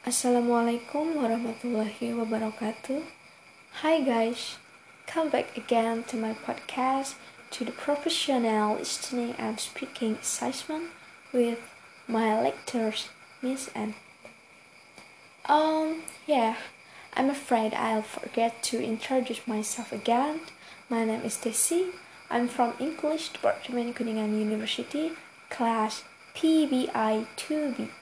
Assalamualaikum warahmatullahi wabarakatuh. Hi guys, come back again to my podcast to the professional listening and speaking assessment with my lectures, Miss En. Um, yeah, I'm afraid I'll forget to introduce myself again. My name is Desi. I'm from English Department Kuningan University, class PBI 2B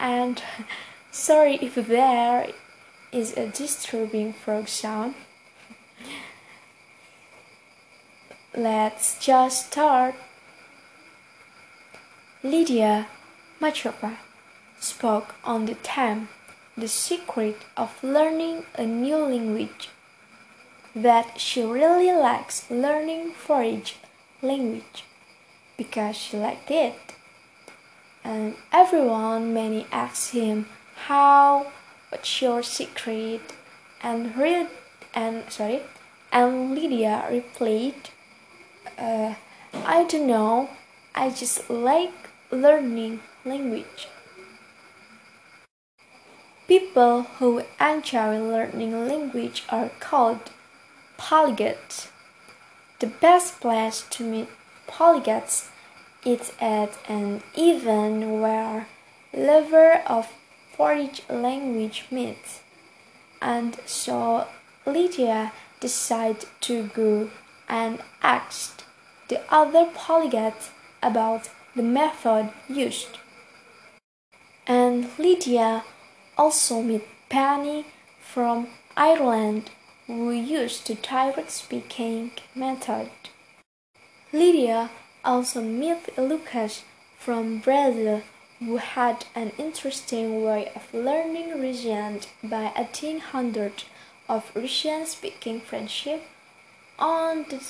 and sorry if there is a disturbing frog sound. Let's just start. Lydia Machova spoke on the theme The Secret of Learning a New Language that she really likes learning foreign language because she liked it and everyone many asked him how? What's your secret? And read and sorry and Lydia replied uh, I don't know. I just like learning language. People who enjoy learning language are called polyglots. The best place to meet polyglots it's at an event where lover of foreign language meets, and so Lydia decided to go and asked the other polyglots about the method used. And Lydia also met Benny from Ireland who used the direct speaking method. Lydia also met Lucas from Brazil who had an interesting way of learning Russian by attending hundreds of Russian-speaking friendship on the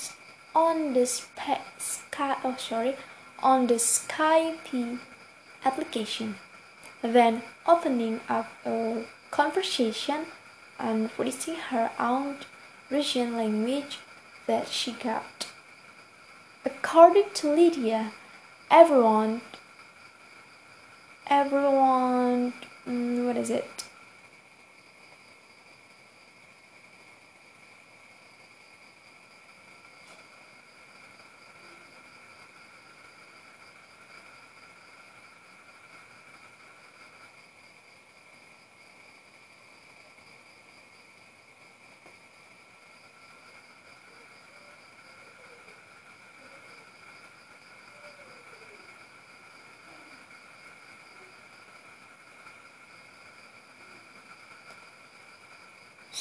on the Sky oh sorry on the Skype application, then opening up a conversation and releasing her own Russian language that she got. According to Lydia, everyone, everyone, mm, what is it?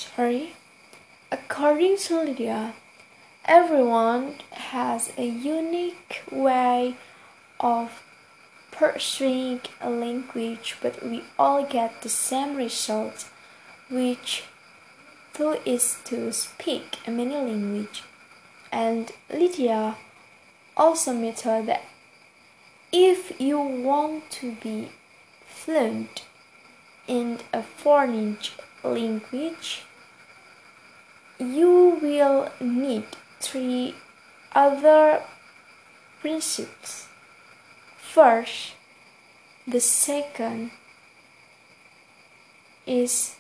Sorry. According to Lydia, everyone has a unique way of pursuing a language, but we all get the same result, which is to speak a many language. And Lydia also her that if you want to be fluent in a foreign language, you will need three other principles. First, the second is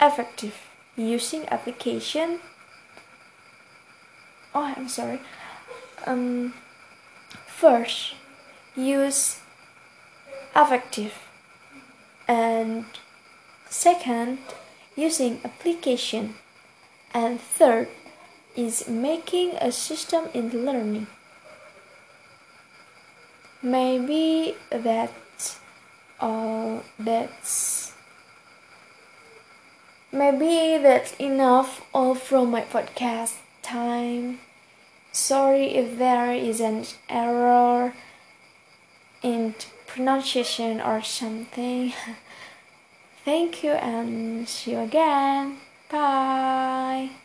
effective using application. Oh, I'm sorry. Um, first, use effective, and second, using application. And third is making a system in learning. Maybe that uh, that's maybe that's enough all from my podcast time. Sorry if there is an error in pronunciation or something. Thank you and see you again. Bye.